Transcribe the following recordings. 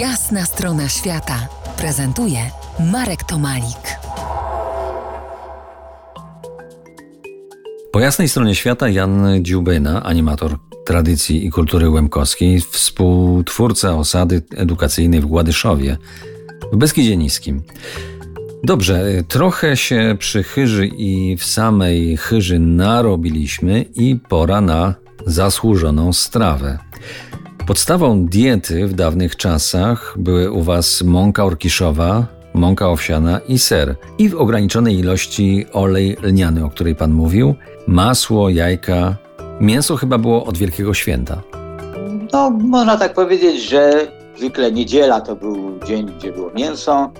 Jasna strona świata prezentuje Marek Tomalik. Po jasnej stronie świata Jan Dziubyna, animator tradycji i kultury łemkowskiej, współtwórca osady edukacyjnej w Gładyszowie, w Beskidzie Niskim. Dobrze, trochę się przy chyży i w samej chyży narobiliśmy i pora na zasłużoną strawę. Podstawą diety w dawnych czasach były u Was mąka orkiszowa, mąka owsiana i ser. I w ograniczonej ilości olej lniany, o której Pan mówił, masło, jajka. Mięso chyba było od Wielkiego Święta. No, można tak powiedzieć, że zwykle niedziela to był dzień, gdzie było mięso,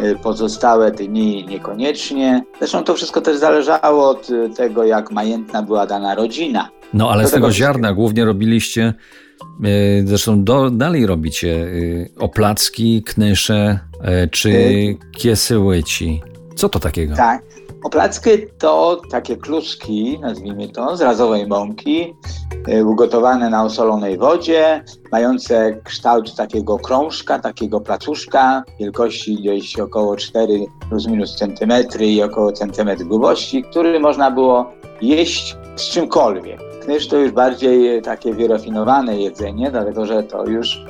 y, pozostałe dni niekoniecznie. Zresztą to wszystko też zależało od tego, jak majętna była dana rodzina. No ale z tego ziarna głównie robiliście, yy, zresztą do, dalej robicie yy, oplacki, knysze yy, czy kiesyłyci. Co to takiego? Tak. Oplacki to takie kluski, nazwijmy to, z razowej mąki, ugotowane na osolonej wodzie, mające kształt takiego krążka, takiego placuszka, wielkości gdzieś około 4 plus minus centymetry i około centymetr grubości, który można było jeść z czymkolwiek. Knysz to już bardziej takie wyrafinowane jedzenie, dlatego że to już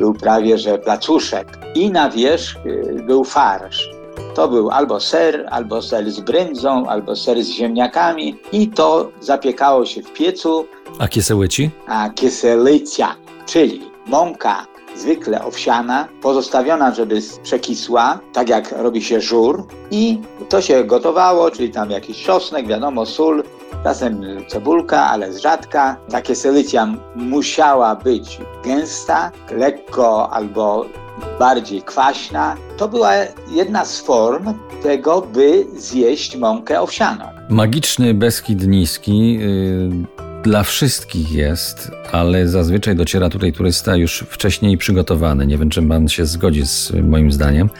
był prawie że placuszek. I na wierzch y, był farsz. To był albo ser, albo ser z brędzą, albo ser z ziemniakami i to zapiekało się w piecu, A kiesełyci? a kieselycia, czyli mąka zwykle owsiana, pozostawiona, żeby przekisła, tak jak robi się żur i to się gotowało, czyli tam jakiś czosnek, wiadomo, sól, czasem cebulka, ale z rzadka. Ta kieselycia musiała być gęsta, lekko albo bardziej kwaśna. To była jedna z form tego, by zjeść mąkę owsianą. Magiczny Beskid Niski yy, dla wszystkich jest, ale zazwyczaj dociera tutaj turysta już wcześniej przygotowany. Nie wiem, czy pan się zgodzi z moim zdaniem.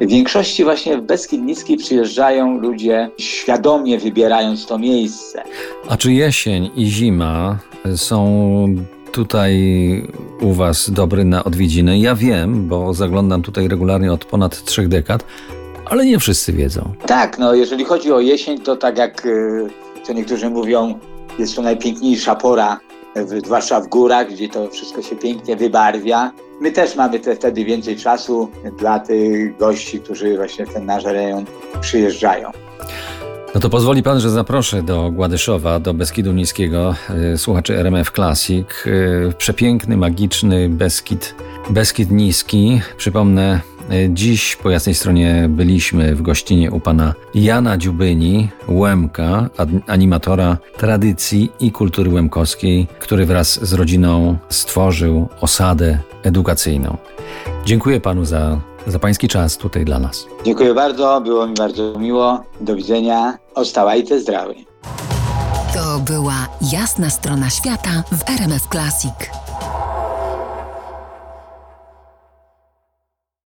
W większości właśnie w Beskid Niski przyjeżdżają ludzie świadomie wybierając to miejsce. A czy jesień i zima są tutaj u was dobre na odwiedziny? Ja wiem, bo zaglądam tutaj regularnie od ponad trzech dekad, ale nie wszyscy wiedzą. Tak, no jeżeli chodzi o jesień, to tak jak y, co niektórzy mówią, jest to najpiękniejsza pora, zwłaszcza w górach, gdzie to wszystko się pięknie wybarwia. My też mamy te, wtedy więcej czasu dla tych gości, którzy właśnie ten nasz rejon przyjeżdżają. No to pozwoli pan, że zaproszę do Gładyszowa, do Beskidu Niskiego y, słuchaczy RMF Classic. Y, przepiękny, magiczny Beskid, Beskid Niski. Przypomnę, dziś po jasnej stronie byliśmy w gościnie u pana Jana Dziubyni, Łemka, animatora tradycji i kultury łemkowskiej, który wraz z rodziną stworzył osadę edukacyjną. Dziękuję panu za, za pański czas tutaj dla nas. Dziękuję bardzo, było mi bardzo miło. Do widzenia. Ostałajcie zdrowi. To była jasna strona świata w RMF Classic.